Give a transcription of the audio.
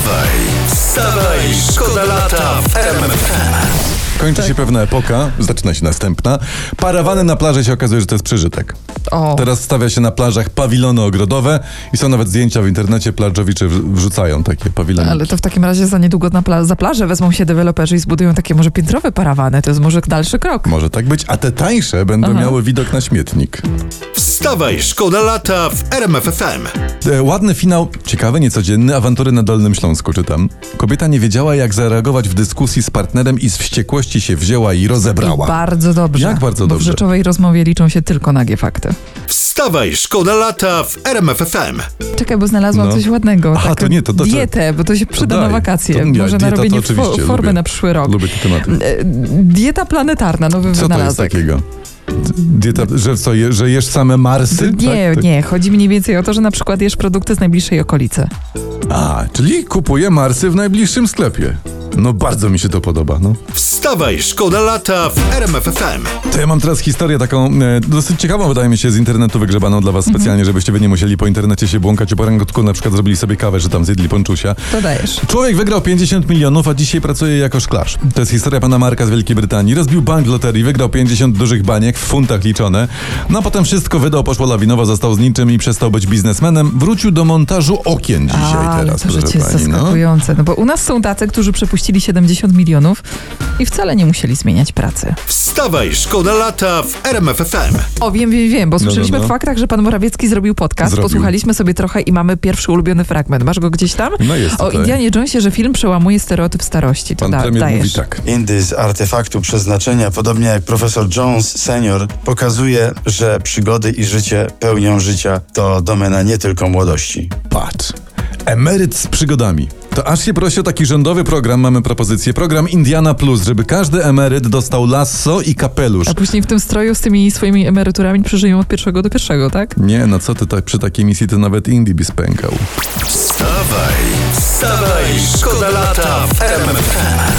Wstawaj, wstawaj, szkoda lata w RMFFM. Kończy się pewna epoka, zaczyna się następna. Parawany na plaży się okazuje, że to jest przeżytek. O, Teraz stawia się na plażach pawilony ogrodowe i są nawet zdjęcia w internecie, plażowicze wrzucają takie pawilony. ale to w takim razie za niedługo na pla- za plażę wezmą się deweloperzy i zbudują takie może piętrowe parawany. To jest może dalszy krok. Może tak być, a te tańsze będą Aha. miały widok na śmietnik. Wstawaj, szkoda lata w RMFFM. E, ładny finał, ciekawy, niecodzienny, awantury na Dolnym Śląsku czytam. Kobieta nie wiedziała, jak zareagować w dyskusji z partnerem i z wściekłości się wzięła i rozebrała. I bardzo dobrze. Jak bardzo bo dobrze? w rzeczowej rozmowie liczą się tylko nagie fakty. Wstawaj, szkoda lata w RMFFM. Czekaj, bo znalazłam No. coś ładnego. Aha, Tak, to nie, to- to- Dietę, bo to się przyda daj. na wakacje. To- ja, może na dieta to robienie fo- oczywiście formy lubię. na przyszły rok. Lubię te tematy. E, Dieta planetarna, nowy Co to jest wynalazek. takiego? Dieta, że co, je, że jesz same Marsy? Nie, Tak? Tak. nie. Chodzi mniej więcej o to, że na przykład jesz produkty z najbliższej okolicy. A, czyli kupuję Marsy w najbliższym sklepie. No bardzo mi się to podoba, no. Wstawaj, szkoda lata w RMFFM. To ja mam teraz historię taką e, dosyć ciekawą, wydaje mi się, z internetu wygrzebaną dla was Mhm. specjalnie, żebyście wy nie musieli po internecie się błąkać i po rękutku na przykład zrobili sobie kawę, że tam zjedli ponczusia. To dajesz. Człowiek wygrał 50 milionów, a dzisiaj pracuje jako szklarz. To jest historia pana Marka z Wielkiej Brytanii. Rozbił bank w loterii, wygrał 50 dużych baniek, w funtach liczone. No a potem wszystko wydał, poszło lawinowo, został z niczym i przestał być biznesmenem. Wrócił do montażu okien dzisiaj A, ale teraz, to proszę życie jest pani. No. zaskakujące. No bo u nas są tacy, którzy przepuścili 70 milionów i wcale nie musieli zmieniać pracy. Wstawaj, szkoda lata w RMFFM. O, wiem, wiem, wiem, bo słyszeliśmy no. w faktach, że pan Morawiecki zrobił podcast, Zrobił. posłuchaliśmy sobie trochę i mamy pierwszy ulubiony fragment. Masz go gdzieś tam? No jest O tutaj. Indianie Jonesie, że film przełamuje stereotyp starości. To Pan da, premier dajesz. mówi tak. Indy z artefaktu przeznaczenia, podobnie jak profesor Jones senior, pokazuje, że przygody i życie pełnią życia to domena nie tylko młodości. Patrz. Emeryt z przygodami. To aż się prosi o taki rządowy program, mamy propozycję. Program Indiana Plus, żeby każdy emeryt dostał lasso i kapelusz. A później w tym stroju z tymi swoimi emeryturami przeżyją od pierwszego do pierwszego, tak? Nie, no co ty tak przy takiej misji to nawet Indie by spękał. Wstawaj, wstawaj, szkoda lata w RMFFM.